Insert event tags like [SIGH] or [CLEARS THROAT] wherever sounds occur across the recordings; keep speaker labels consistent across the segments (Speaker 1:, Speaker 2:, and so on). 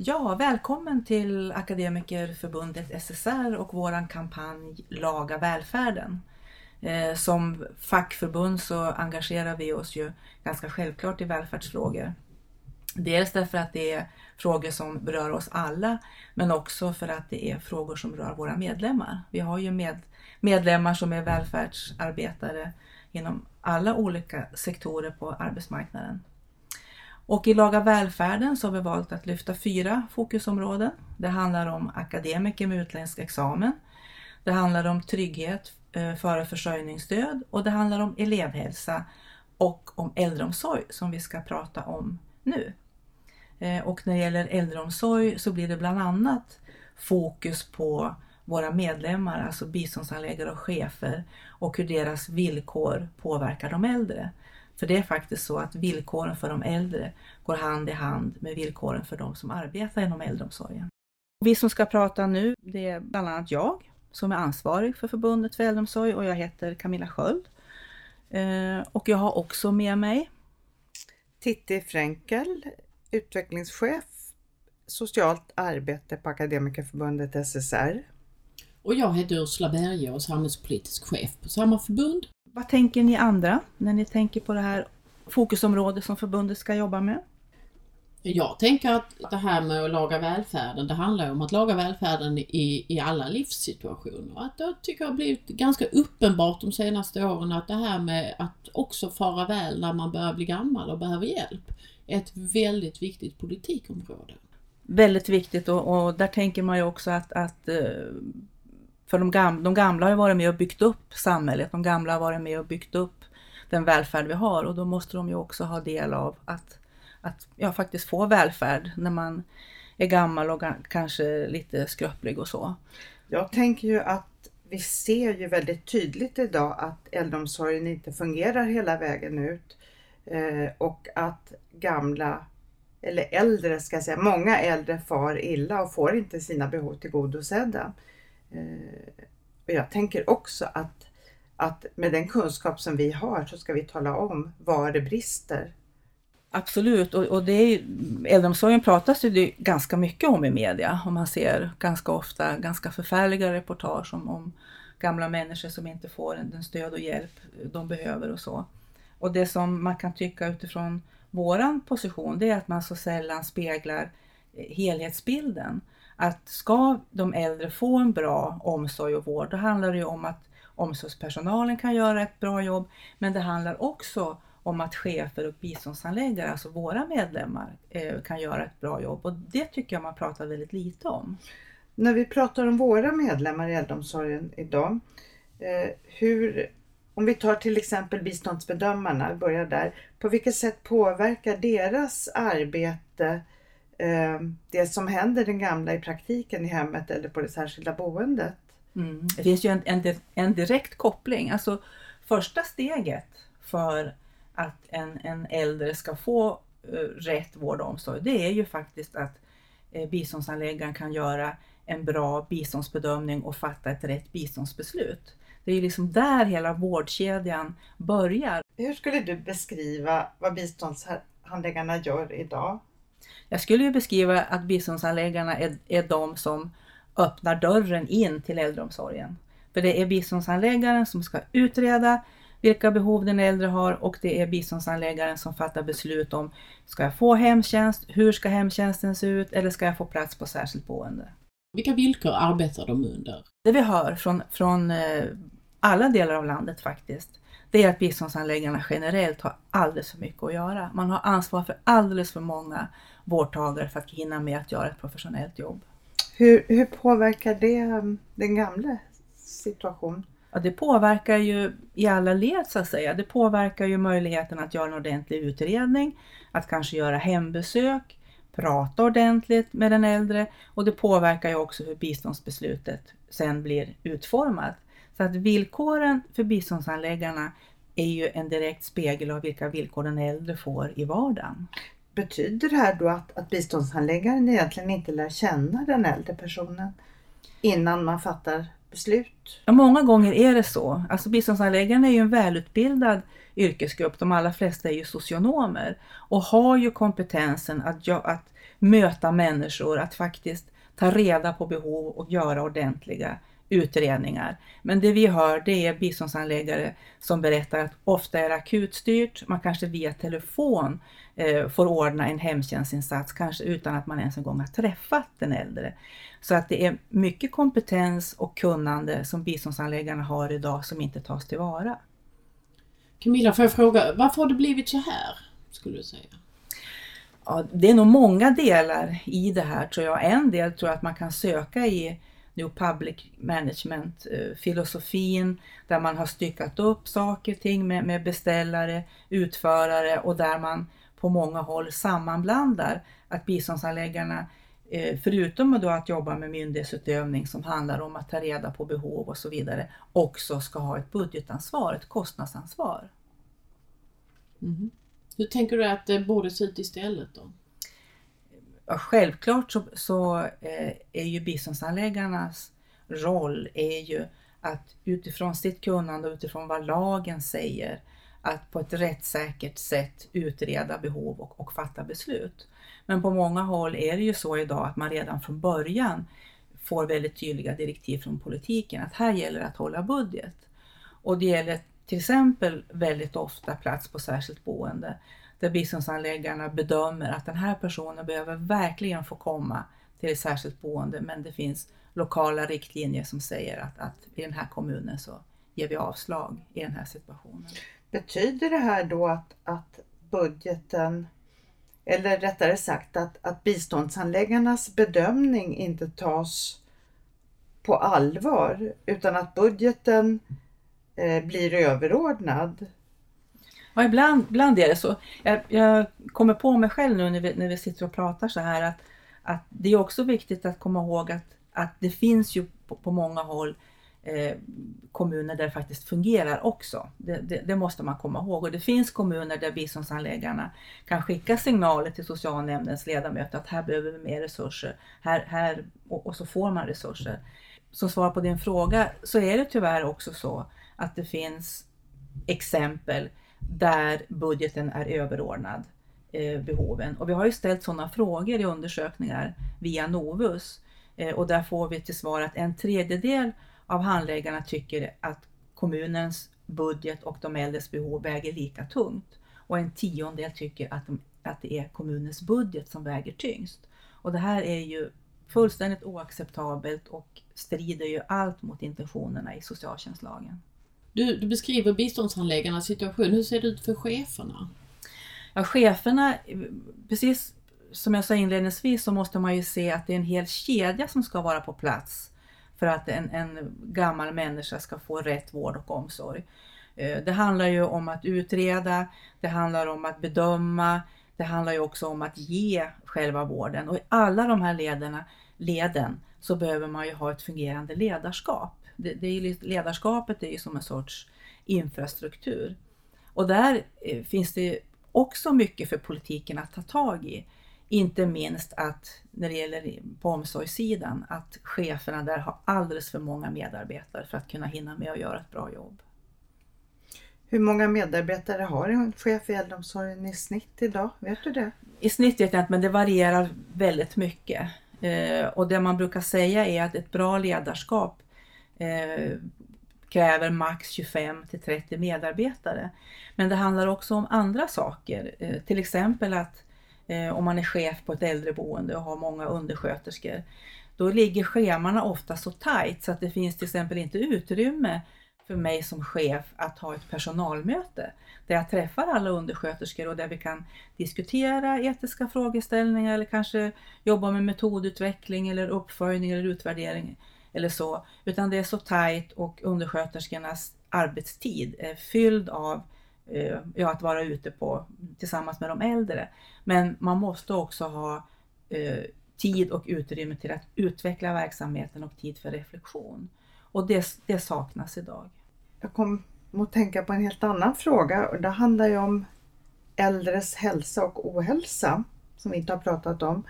Speaker 1: Ja, välkommen till Akademikerförbundet SSR och våran kampanj Laga välfärden. Eh, som fackförbund så engagerar vi oss ju ganska självklart i välfärdsfrågor. Dels därför att det är frågor som berör oss alla, men också för att det är frågor som rör våra medlemmar. Vi har ju med, medlemmar som är välfärdsarbetare inom alla olika sektorer på arbetsmarknaden. Och i Laga välfärden så har vi valt att lyfta fyra fokusområden. Det handlar om akademiker med utländsk examen. Det handlar om trygghet eh, före försörjningsstöd och det handlar om elevhälsa och om äldreomsorg som vi ska prata om nu. Eh, och när det gäller äldreomsorg så blir det bland annat fokus på våra medlemmar, alltså biståndshandläggare och chefer och hur deras villkor påverkar de äldre. För det är faktiskt så att villkoren för de äldre går hand i hand med villkoren för de som arbetar inom äldreomsorgen. Vi som ska prata nu, det är bland annat jag som är ansvarig för förbundet för äldreomsorg och jag heter Camilla Sköld. Eh, och jag har också med mig
Speaker 2: Titti Fränkel, utvecklingschef socialt arbete på Akademikerförbundet SSR.
Speaker 3: Och jag heter Ursula Berge och samhällspolitisk chef på samma förbund.
Speaker 1: Vad tänker ni andra när ni tänker på det här fokusområdet som förbundet ska jobba med?
Speaker 3: Jag tänker att det här med att laga välfärden, det handlar om att laga välfärden i, i alla livssituationer. Att det tycker jag har blivit ganska uppenbart de senaste åren att det här med att också fara väl när man börjar bli gammal och behöver hjälp är ett väldigt viktigt politikområde.
Speaker 1: Väldigt viktigt och, och där tänker man ju också att, att eh, för de gamla, de gamla har ju varit med och byggt upp samhället, de gamla har varit med och byggt upp den välfärd vi har och då måste de ju också ha del av att, att ja, faktiskt få välfärd när man är gammal och kanske lite skröplig och så.
Speaker 2: Jag tänker ju att vi ser ju väldigt tydligt idag att äldreomsorgen inte fungerar hela vägen ut eh, och att gamla eller äldre ska jag säga, många äldre far illa och får inte sina behov tillgodosedda. Eh, och jag tänker också att, att med den kunskap som vi har så ska vi tala om var det brister.
Speaker 1: Absolut, och, och det är, äldreomsorgen pratas det ganska mycket om i media och man ser ganska ofta ganska förfärliga reportage om, om gamla människor som inte får den stöd och hjälp de behöver och så. Och det som man kan tycka utifrån våran position det är att man så sällan speglar eh, helhetsbilden att ska de äldre få en bra omsorg och vård, då handlar det ju om att omsorgspersonalen kan göra ett bra jobb, men det handlar också om att chefer och biståndshandläggare, alltså våra medlemmar, eh, kan göra ett bra jobb och det tycker jag man pratar väldigt lite om.
Speaker 2: När vi pratar om våra medlemmar i äldreomsorgen idag, eh, hur, om vi tar till exempel biståndsbedömarna, börjar där, på vilket sätt påverkar deras arbete eh, det som händer den gamla i praktiken i hemmet eller på det särskilda boendet.
Speaker 1: Mm. Det finns ju en, en, en, direkt koppling. Alltså första steget för att en, en äldre ska få uh, rätt vård och omsorg, det är ju faktiskt att uh, biståndsanläggaren kan göra en bra biståndsbedömning och fatta ett rätt biståndsbeslut. Det är ju liksom där hela vårdkedjan börjar.
Speaker 2: Hur skulle du beskriva vad biståndshandläggarna gör idag?
Speaker 1: Jag skulle ju beskriva att biståndsanläggarna är, är de som öppnar dörren in till äldreomsorgen. För det är biståndsanläggaren som ska utreda vilka behov den äldre har och det är biståndsanläggaren som fattar beslut om ska jag få hemtjänst, hur ska hemtjänsten se ut eller ska jag få plats på särskilt boende.
Speaker 3: Vilka villkor arbetar de under?
Speaker 1: Det vi hör från, från eh, alla delar av landet faktiskt, det är att biståndsanläggarna generellt har alldeles för mycket att göra. Man har ansvar för alldeles för många vårdtagare för att hinna med att göra ett professionellt jobb.
Speaker 2: Hur, hur påverkar det um, den gamla situation?
Speaker 1: Ja, det påverkar ju i alla led så att säga. Det påverkar ju möjligheten att göra en ordentlig utredning, att kanske göra hembesök, prata ordentligt med den äldre och det påverkar ju också hur biståndsbeslutet sen blir utformat. Så att villkoren för biståndsanläggarna är ju en direkt spegel av vilka villkor den äldre får i vardagen.
Speaker 2: Betyder det här då att, att biståndshandläggaren egentligen inte lär känna den äldre personen innan man fattar beslut?
Speaker 1: Ja, många gånger är det så. Alltså biståndsanläggaren är ju en välutbildad yrkesgrupp. De allra flesta är ju socionomer och har ju kompetensen att, att möta människor, att faktiskt ta reda på behov och göra ordentliga utredningar. Men det vi hör det är biståndsanläggare som berättar att ofta är det akutstyrt, man kanske via telefon eh, får ordna en hemtjänstinsats, kanske utan att man ens en gång har träffat den äldre. Så att det är mycket kompetens och kunnande som biståndsanläggarna har idag som inte tas tillvara.
Speaker 3: Camilla, får jag fråga, varför har det blivit så här, skulle du säga?
Speaker 1: Ja, det är nog många delar i det här tror jag. En del tror jag att man kan söka i New Public Management-filosofin eh, där man har styckat upp saker och ting med, med beställare, utförare och där man på många håll sammanblandar att biståndsanläggarna eh, förutom då att jobba med myndighetsutövning som handlar om att ta reda på behov och så vidare, också ska ha ett budgetansvar, ett kostnadsansvar.
Speaker 3: Mm. Hur tänker du att eh, det borde se ut istället då?
Speaker 1: Ja, självklart så, så eh, är ju biståndsanläggarnas roll är ju att utifrån sitt kunnande och utifrån vad lagen säger att på ett rättssäkert sätt utreda behov och, och fatta beslut. Men på många håll är det ju så idag att man redan från början får väldigt tydliga direktiv från politiken att här gäller det att hålla budget. Och det gäller till exempel väldigt ofta plats på särskilt boende där biståndsanläggarna bedömer att den här personen behöver verkligen få komma till ett särskilt boende men det finns lokala riktlinjer som säger att, att i den här kommunen så ger vi avslag i den här situationen.
Speaker 2: Betyder det här då att, att budgeten, eller rättare sagt att, att biståndsanläggarnas bedömning inte tas på allvar utan att budgeten eh, blir överordnad?
Speaker 1: Ja, ibland, ibland är det så. Jag, jag, kommer på mig själv nu när vi, när vi sitter och pratar så här att, att det är också viktigt att komma ihåg att, att det finns ju på, på många håll eh, kommuner där det faktiskt fungerar också. Det, det, det, måste man komma ihåg. Och det finns kommuner där biståndsanläggarna kan skicka signaler till socialnämndens ledamöter att här behöver vi mer resurser. Här, här, och, och så får man resurser. Som svar på din fråga så är det tyvärr också så att det finns exempel där budgeten är överordnad eh, behoven. Och vi har ju ställt sådana frågor i undersökningar via Novus eh, och där får vi till svar att en tredjedel av handläggarna tycker att kommunens budget och de äldres behov väger lika tungt och en tiondel tycker att, de, att det är kommunens budget som väger tyngst. Och det här är ju fullständigt oacceptabelt och strider ju allt mot intentionerna i socialtjänstlagen.
Speaker 3: Du, du beskriver biståndshandläggarnas situation. Hur ser det ut för cheferna?
Speaker 1: Ja, cheferna, precis som jag sa inledningsvis så måste man ju se att det är en hel kedja som ska vara på plats för att en, en gammal människa ska få rätt vård och omsorg. Eh, det handlar ju om att utreda, det handlar om att bedöma, det handlar ju också om att ge själva vården och i alla de här lederna, leden så behöver man ju ha ett fungerande ledarskap det, det är ledarskapet är ju som en sorts infrastruktur. Och där eh, finns det också mycket för politiken att ta tag i. Inte minst att när det gäller på omsorgssidan, att cheferna där har alldeles för många medarbetare för att kunna hinna med att göra ett bra jobb.
Speaker 2: Hur många medarbetare har en chef i äldreomsorgen i snitt idag? Vet du det?
Speaker 1: I snitt vet jag inte, men det varierar väldigt mycket. Eh, och det man brukar säga är att ett bra ledarskap eh, kräver max 25 till 30 medarbetare. Men det handlar också om andra saker, eh, till exempel att eh, om man är chef på ett äldreboende och har många undersköterskor, då ligger schemana ofta så tajt så att det finns till exempel inte utrymme för mig som chef att ha ett personalmöte där jag träffar alla undersköterskor och där vi kan diskutera etiska frågeställningar eller kanske jobba med metodutveckling eller uppföljning eller utvärdering eller så, utan det är så tajt och undersköterskornas arbetstid är fylld av eh, ja, att vara ute på tillsammans med de äldre. Men man måste också ha eh, tid och utrymme till att utveckla verksamheten och tid för reflektion. Och det, det saknas idag.
Speaker 2: Jag kom att tänka på en helt annan fråga och det handlar ju om äldres hälsa och ohälsa som vi inte har pratat om.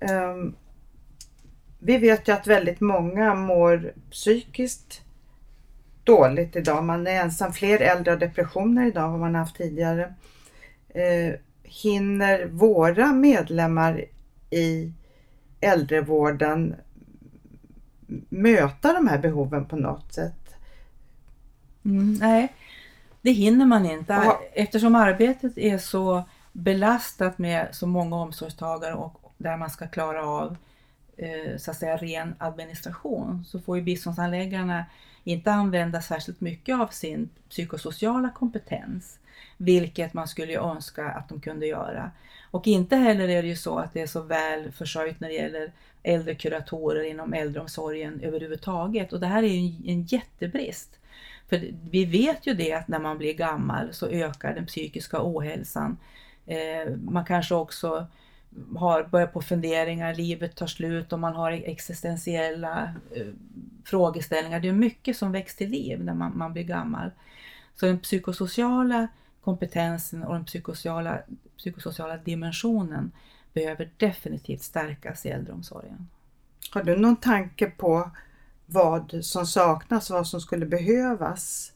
Speaker 2: Um, vi vet ju att väldigt många mår psykiskt dåligt idag. Man är ensam. Fler äldre har depressioner idag än vad man haft tidigare. Eh, hinner våra medlemmar i äldrevården möta de här behoven på något sätt?
Speaker 1: Mm, nej, det hinner man inte
Speaker 2: Ja.
Speaker 1: eftersom arbetet är så belastat med så många omsorgstagare och där man ska klara av Eh, så att säga ren administration så får ju biståndsanläggarna inte använda särskilt mycket av sin psykosociala kompetens, vilket man skulle ju önska att de kunde göra. Och inte heller är det ju så att det är så väl försörjt när det gäller äldre kuratorer inom äldreomsorgen överhuvudtaget och det här är ju en, jättebrist. För vi vet ju det att när man blir gammal så ökar den psykiska ohälsan. Eh, man kanske också har börjat på funderingar, livet tar slut och man har existentiella eh, frågeställningar. Det är mycket som väcks till liv när man, man blir gammal. Så den psykosociala kompetensen och den psykosociala, psykosociala dimensionen behöver definitivt stärkas i äldreomsorgen.
Speaker 2: Har du någon tanke på vad som saknas, vad som skulle behövas?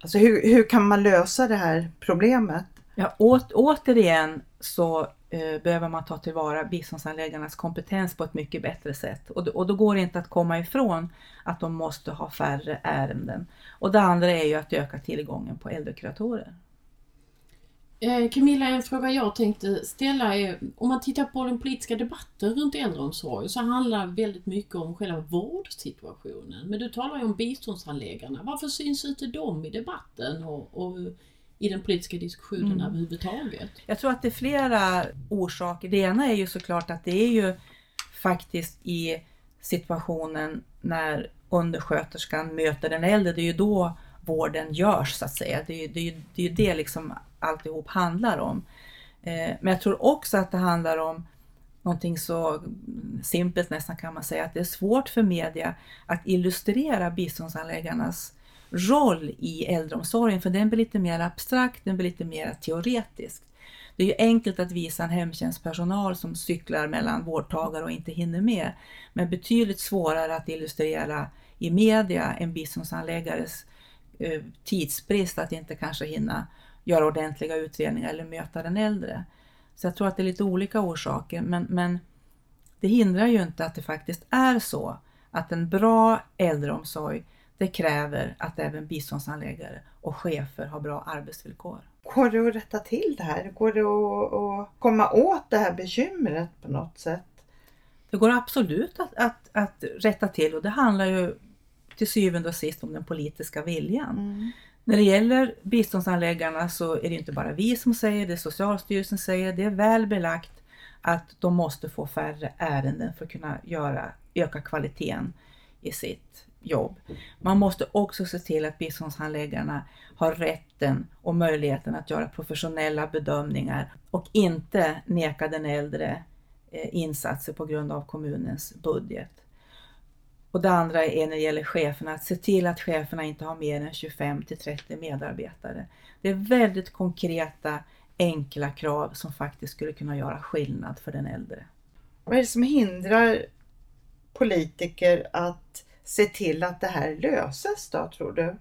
Speaker 2: Alltså hur, hur kan man lösa det här problemet?
Speaker 1: Ja, åt, återigen så Eh, behöver man ta tillvara biståndsanläggarnas kompetens på ett mycket bättre sätt. Och, då- och då går det inte att komma ifrån att de måste ha färre ärenden. Och det andra är ju att öka tillgången på äldrekuratorer.
Speaker 3: Eh, Camilla, en fråga jag tänkte ställa är, om man tittar på den politiska debatten runt äldreomsorg så handlar väldigt mycket om själva vårdsituationen. Men du talar ju om biståndsanläggarna. Varför syns inte de i debatten och, och i den politiska diskussionen
Speaker 1: Mm.
Speaker 3: överhuvudtaget?
Speaker 1: Jag tror att det är flera orsaker. Det ena är ju såklart att det är ju faktiskt i situationen när undersköterskan möter den äldre, det är ju då vården görs så att säga. Det är ju det, är det, är det liksom alltihop handlar om. Eh, Men jag tror också att det handlar om någonting så simpelt nästan kan man säga, att det är svårt för media att illustrera biståndsanläggarnas roll i äldreomsorgen, för den blir lite mer abstrakt, den blir lite mer teoretisk. Det är ju enkelt att visa en hemtjänstpersonal som cyklar mellan vårdtagare och inte hinner med, men betydligt svårare att illustrera i media en biståndsanläggares eh, tidsbrist att inte kanske hinna göra ordentliga utredningar eller möta den äldre. Så jag tror att det är lite olika orsaker, men, men det hindrar ju inte att det faktiskt är så att en bra äldreomsorg, det kräver att även biståndsanläggare och chefer har bra arbetsvillkor.
Speaker 2: Går det att rätta till det här? Går det att, att komma åt det här bekymret på något sätt?
Speaker 1: Det går absolut att, att, att rätta till och det handlar ju till syvende och sist om den politiska viljan. När det gäller biståndsanläggarna så är det inte bara vi som säger det, Socialstyrelsen säger det, är väl belagt att de måste få färre ärenden för att kunna göra, öka kvaliteten i sitt jobb. Man måste också se till att biståndshandläggarna har rätten och möjligheten att göra professionella bedömningar och inte neka den äldre eh, insatser på grund av kommunens budget. Och det andra är när det gäller cheferna, att se till att cheferna inte har mer än 25 till 30 medarbetare. Det är väldigt konkreta, enkla krav som faktiskt skulle kunna göra skillnad för den äldre.
Speaker 2: Vad är det som hindrar politiker att se till att det här löses då, tror du?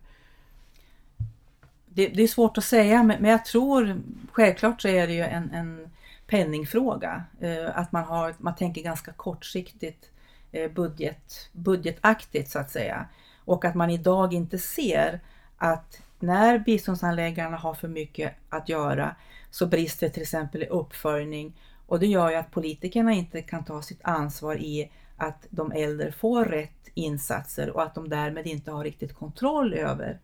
Speaker 1: Det, det är svårt att säga, men, men jag tror självklart så är det ju en, en penningfråga. Eh, att man, har, man tänker ganska kortsiktigt eh, budget, budgetaktigt så att säga. Och att man idag inte ser att när biståndsanläggarna har för mycket att göra så brister till exempel i uppföljning och det gör ju att politikerna inte kan ta sitt ansvar i att de äldre får rätt insatser och att de därmed inte har riktigt kontroll över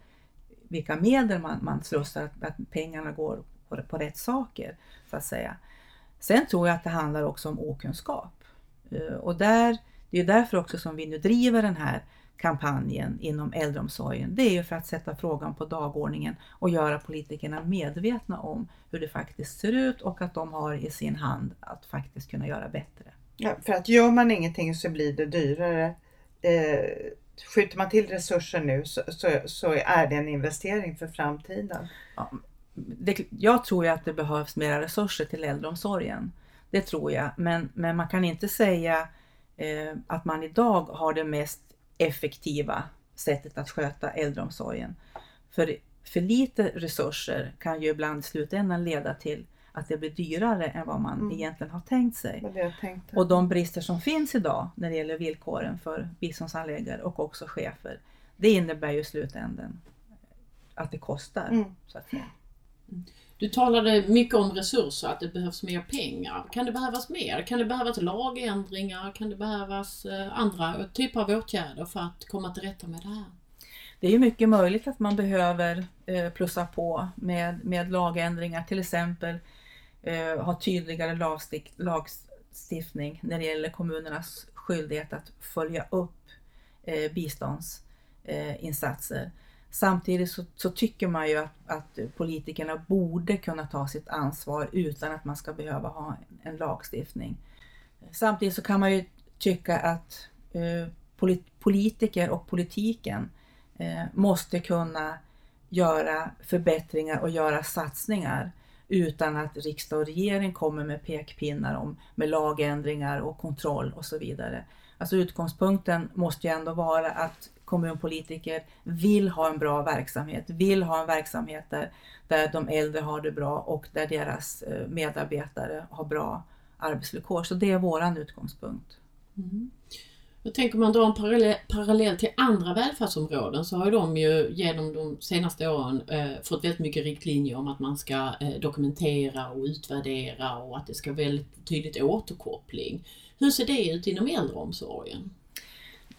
Speaker 1: vilka medel man, man slussar, att, att pengarna går på, på rätt saker så att säga. Sen tror jag att det handlar också om okunskap. Eh, och där, det är därför också som vi nu driver den här kampanjen inom äldreomsorgen. Det är ju för att sätta frågan på dagordningen och göra politikerna medvetna om hur det faktiskt ser ut och att de har i sin hand att faktiskt kunna göra bättre.
Speaker 2: Ja, för att gör man ingenting så blir det dyrare. Eh, skjuter man till resurser nu så, så, så är det en investering för framtiden.
Speaker 1: det, jag tror ju att det behövs mera resurser till äldreomsorgen. Det tror jag, men, men man kan inte säga eh, att man idag har det mest effektiva sättet att sköta äldreomsorgen. För, för lite resurser kan ju ibland i slutändan leda till att det blir dyrare än vad man
Speaker 2: Mm.
Speaker 1: egentligen har tänkt sig. Och de brister som finns idag när det gäller villkoren för biståndsanläggare och också chefer, det innebär ju i slutändan att det kostar.
Speaker 2: Mm.
Speaker 1: Så att säga.
Speaker 3: Du talade mycket om resurser, att det behövs mer pengar. Kan det behövas mer? Kan det behövas lagändringar? Kan det behövas eh, andra typer av åtgärder för att komma till rätta med det här?
Speaker 1: Det är ju mycket möjligt att man behöver eh, plussa på med, med lagändringar, till exempel eh, ha tydligare lagstift lagstiftning när det gäller kommunernas skyldighet att följa upp eh, biståndsinsatser. Eh, Samtidigt så, så tycker man ju att, att politikerna borde kunna ta sitt ansvar utan att man ska behöva ha en lagstiftning. Samtidigt så kan man ju tycka att eh, polit- politiker och politiken eh, måste kunna göra förbättringar och göra satsningar utan att riksdag och regering kommer med pekpinnar om med lagändringar och kontroll och så vidare. Alltså utgångspunkten måste ju ändå vara att kommunpolitiker vill ha en bra verksamhet, vill ha en verksamhet där, där de äldre har det bra och där deras eh, medarbetare har bra arbetsvillkor. Så det är våran utgångspunkt.
Speaker 3: Mm. Jag tänker man drar en parallell, parallell till andra välfärdsområden så har ju de ju genom de senaste åren eh, fått väldigt mycket riktlinjer om att man ska eh, dokumentera och utvärdera och att det ska vara väldigt tydligt återkoppling. Hur ser det ut inom äldreomsorgen?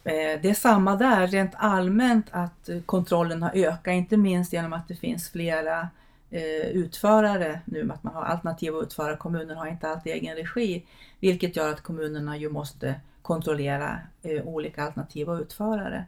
Speaker 1: Eh, det är samma där, rent allmänt att eh, kontrollen har ökat, inte minst genom att det finns flera eh, utförare nu, att man har alternativa utförare. Kommunen har inte alltid egen regi, vilket gör att kommunerna ju måste kontrollera eh, olika alternativa utförare.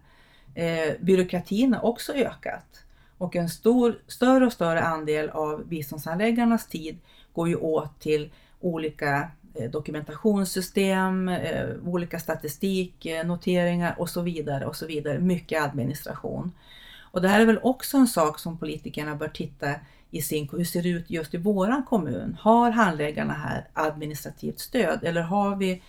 Speaker 1: Eh, byråkratin har också ökat och en stor, större och större andel av biståndsanläggarnas tid går ju åt till olika eh, dokumentationssystem, eh, olika statistik, eh, noteringar och så vidare och så vidare. Mycket administration. Och det här är väl också en sak som politikerna bör titta i sin, hur ser det ut just i våran kommun? Har handläggarna här administrativt stöd eller har vi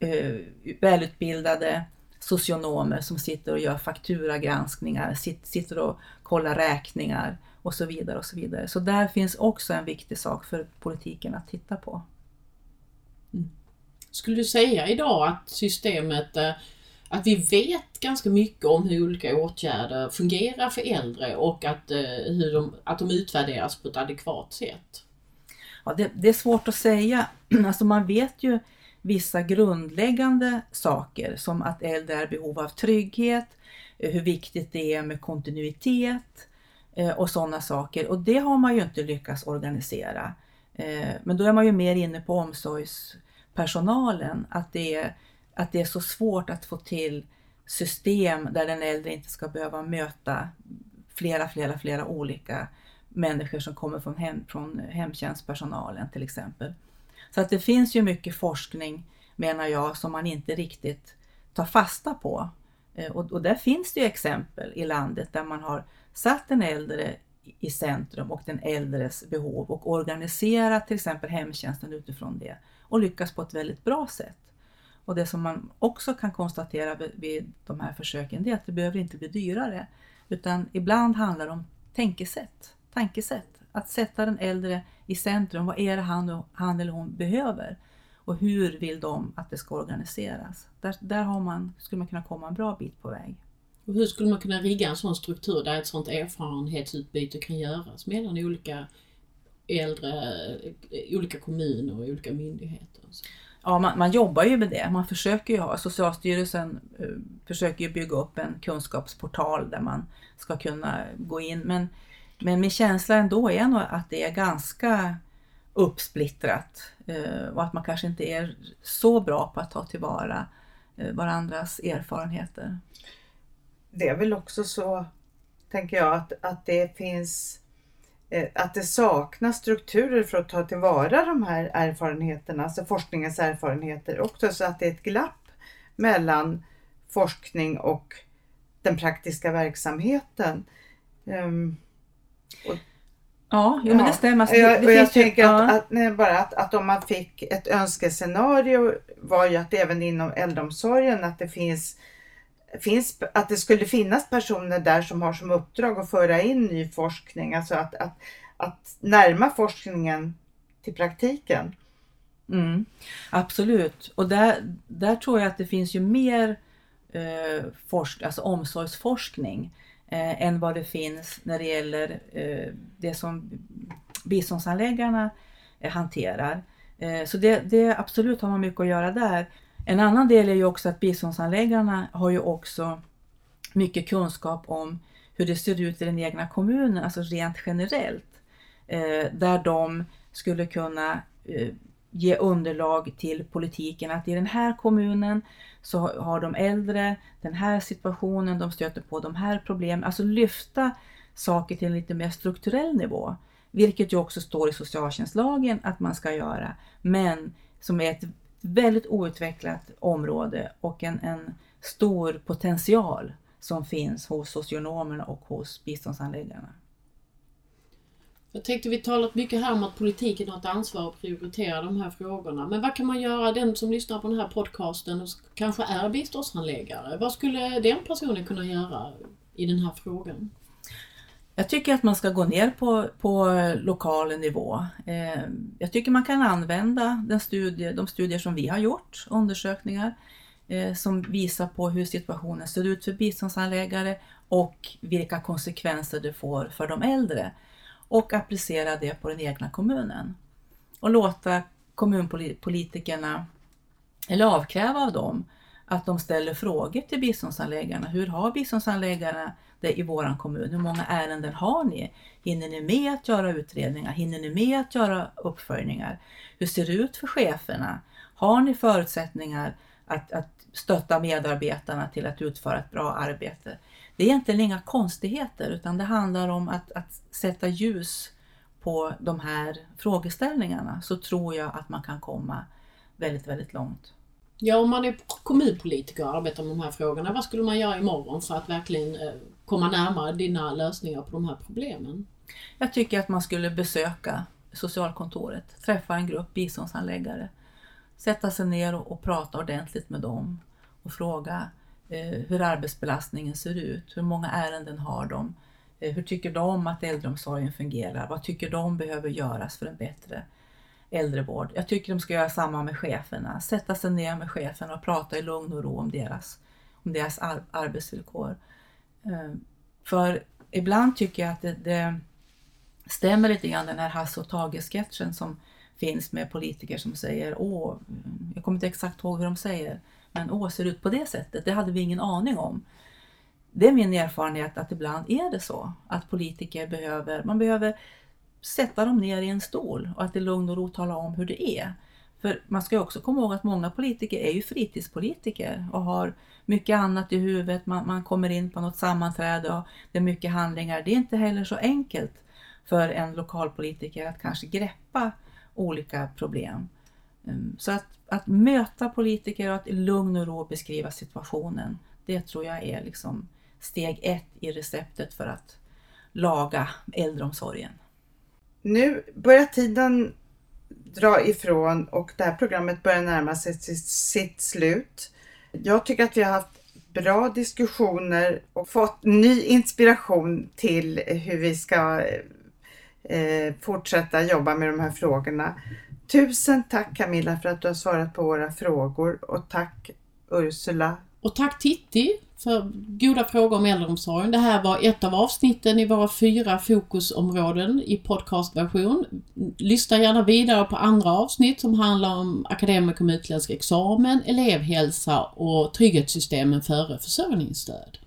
Speaker 1: eh, välutbildade socionomer som sitter och gör fakturagranskningar, sit, sitter och kollar räkningar och så vidare och så vidare. Så där finns också en viktig sak för politiken att titta på.
Speaker 3: Skulle du säga idag att systemet, eh, att vi vet ganska mycket om hur olika åtgärder fungerar för äldre och att, eh, hur de, att de utvärderas på ett adekvat sätt?
Speaker 1: Ja, det, det är svårt att säga. [CLEARS THROAT] Alltså man vet ju vissa grundläggande saker som att äldre är i behov av trygghet, eh, hur viktigt det är med kontinuitet eh, och sådana saker. Och det har man ju inte lyckats organisera. Eh, men då är man ju mer inne på omsorgspersonalen, att det är, att det är så svårt att få till system där den äldre inte ska behöva möta flera, flera, flera olika människor som kommer från, hem, från hemtjänstpersonalen till exempel. Så att det finns ju mycket forskning, menar jag, som man inte riktigt tar fasta på. Eh, och, och där finns det ju exempel i landet där man har satt den äldre i centrum och den äldres behov och organiserat till exempel hemtjänsten utifrån det och lyckas på ett väldigt bra sätt. Och det som man också kan konstatera vid- vid de här försöken det är att det behöver inte bli dyrare utan ibland handlar det om tänkesätt, tankesätt. Att sätta den äldre i centrum. Vad är det han, han eller hon behöver? Och hur vill de att det ska organiseras? Där, där har man, skulle man kunna komma en bra bit på väg.
Speaker 3: Och hur skulle man kunna rigga en sån struktur där ett sånt erfarenhetsutbyte kan göras mellan olika äldre, olika kommuner och olika myndigheter?
Speaker 1: Ja, man, man jobbar ju med det. Man försöker ju ha, Socialstyrelsen eh, försöker ju bygga upp en kunskapsportal där man ska kunna gå in. Men, men min känsla ändå är nog att det är ganska uppsplittrat eh, och att man kanske inte är så bra på att ta tillvara eh, varandras erfarenheter.
Speaker 2: Det är väl också så, tänker jag, att, att det finns eh, att det saknas strukturer för att ta tillvara de här erfarenheterna, alltså forskningens erfarenheter också, så att det är ett glapp mellan forskning och den praktiska verksamheten. Ehm,
Speaker 1: Ja, jo, men det stämmer. Alltså, det,
Speaker 2: jag,
Speaker 1: det
Speaker 2: och jag
Speaker 1: finns ju-
Speaker 2: tänker
Speaker 1: ja.
Speaker 2: att, att, nej, bara att, att om man fick ett önskescenario var ju att även inom äldreomsorgen att det finns, finns att det skulle finnas personer där som har som uppdrag att föra in ny forskning, alltså att, att, att närma forskningen till praktiken.
Speaker 1: Mm, absolut, och där, där tror jag att det finns ju mer eh, forsk, alltså omsorgsforskning eh, än vad det finns när det gäller eh, det som biståndsanläggarna eh, hanterar. Eh, så det, det absolut har man mycket att göra där. En annan del är ju också att biståndsanläggarna har ju också mycket kunskap om hur det ser ut i den egna kommunen, alltså rent generellt. Eh, där de skulle kunna eh, ge underlag till politiken att i den här kommunen så har de äldre den här situationen, de stöter på de här problemen. Alltså lyfta saker till en lite mer strukturell nivå. Vilket ju också står i socialtjänstlagen att man ska göra. Men som är ett väldigt outvecklat område och en, en stor potential som finns hos socionomerna och hos biståndsanläggarna.
Speaker 3: Jag tänkte vi talat mycket här om att politiken har ett ansvar att prioritera de här frågorna. Men vad kan man göra, den som lyssnar på den här podcasten och kanske är biståndshandläggare, vad skulle den personen kunna göra i den här frågan?
Speaker 1: Jag tycker att man ska gå ner på, på lokal nivå. Eh, jag tycker man kan använda den studie, de studier som vi har gjort, undersökningar, eh, som visar på hur situationen ser ut för biståndsanläggare och vilka konsekvenser det får för de äldre och applicera det på den egna kommunen. Och låta kommunpolitikerna, eller avkräva av dem, att de ställer frågor till biståndsanläggarna. Hur har biståndsanläggarna det i våran kommun? Hur många ärenden har ni? Hinner ni med att göra utredningar? Hinner ni med att göra uppföljningar? Hur ser det ut för cheferna? Har ni förutsättningar att, att stötta medarbetarna till att utföra ett bra arbete? Det är egentligen inga konstigheter utan det handlar om att, att sätta ljus på de här frågeställningarna så tror jag att man kan komma väldigt, väldigt långt.
Speaker 3: Ja, om man är kommunpolitiker och arbetar med de här frågorna, vad skulle man göra imorgon för att verkligen eh, komma närmare dina lösningar på de här problemen?
Speaker 1: Jag tycker att man skulle besöka socialkontoret, träffa en grupp biståndsanläggare, sätta sig ner och, och prata ordentligt med dem och fråga Eh, hur arbetsbelastningen ser ut, hur många ärenden har de, eh, hur tycker de att äldreomsorgen fungerar, vad tycker de behöver göras för en bättre äldrevård. Jag tycker de ska göra samma med cheferna, sätta sig ner med cheferna och prata i lugn och ro om deras, om deras ar arbetsvillkor. Eh, för ibland tycker jag att det, det stämmer lite grann den här Hasse och Tage-sketchen som finns med politiker som säger åh, jag kommer inte exakt ihåg hur de säger, men åh, ser ut på det sättet, det hade vi ingen aning om. Det är min erfarenhet att ibland är det så att politiker behöver, man behöver sätta dem ner i en stol och att i lugn och ro tala om hur det är. För man ska också komma ihåg att många politiker är ju fritidspolitiker och har mycket annat i huvudet. Man, man kommer in på något sammanträde och det är mycket handlingar. Det är inte heller så enkelt för en lokalpolitiker att kanske greppa olika problem. Ehm, så att, att möta politiker och att i lugn och ro beskriva situationen, det tror jag är liksom steg ett i receptet för att laga äldreomsorgen.
Speaker 2: Nu börjar tiden dra ifrån och det här programmet börjar närma sig sitt slut. Jag tycker att vi har haft bra diskussioner och fått ny inspiration till hur vi ska eh, fortsätta jobba med de här frågorna. Tusen tack Camilla för att du har svarat på våra frågor och tack Ursula.
Speaker 3: Och tack Titti för goda frågor om äldreomsorgen. Det här var ett av avsnitten i våra fyra fokusområden i podcastversion. Lyssna gärna vidare på andra avsnitt som handlar om akademiker med utländsk examen, elevhälsa och trygghetssystemen före försörjningsstöd.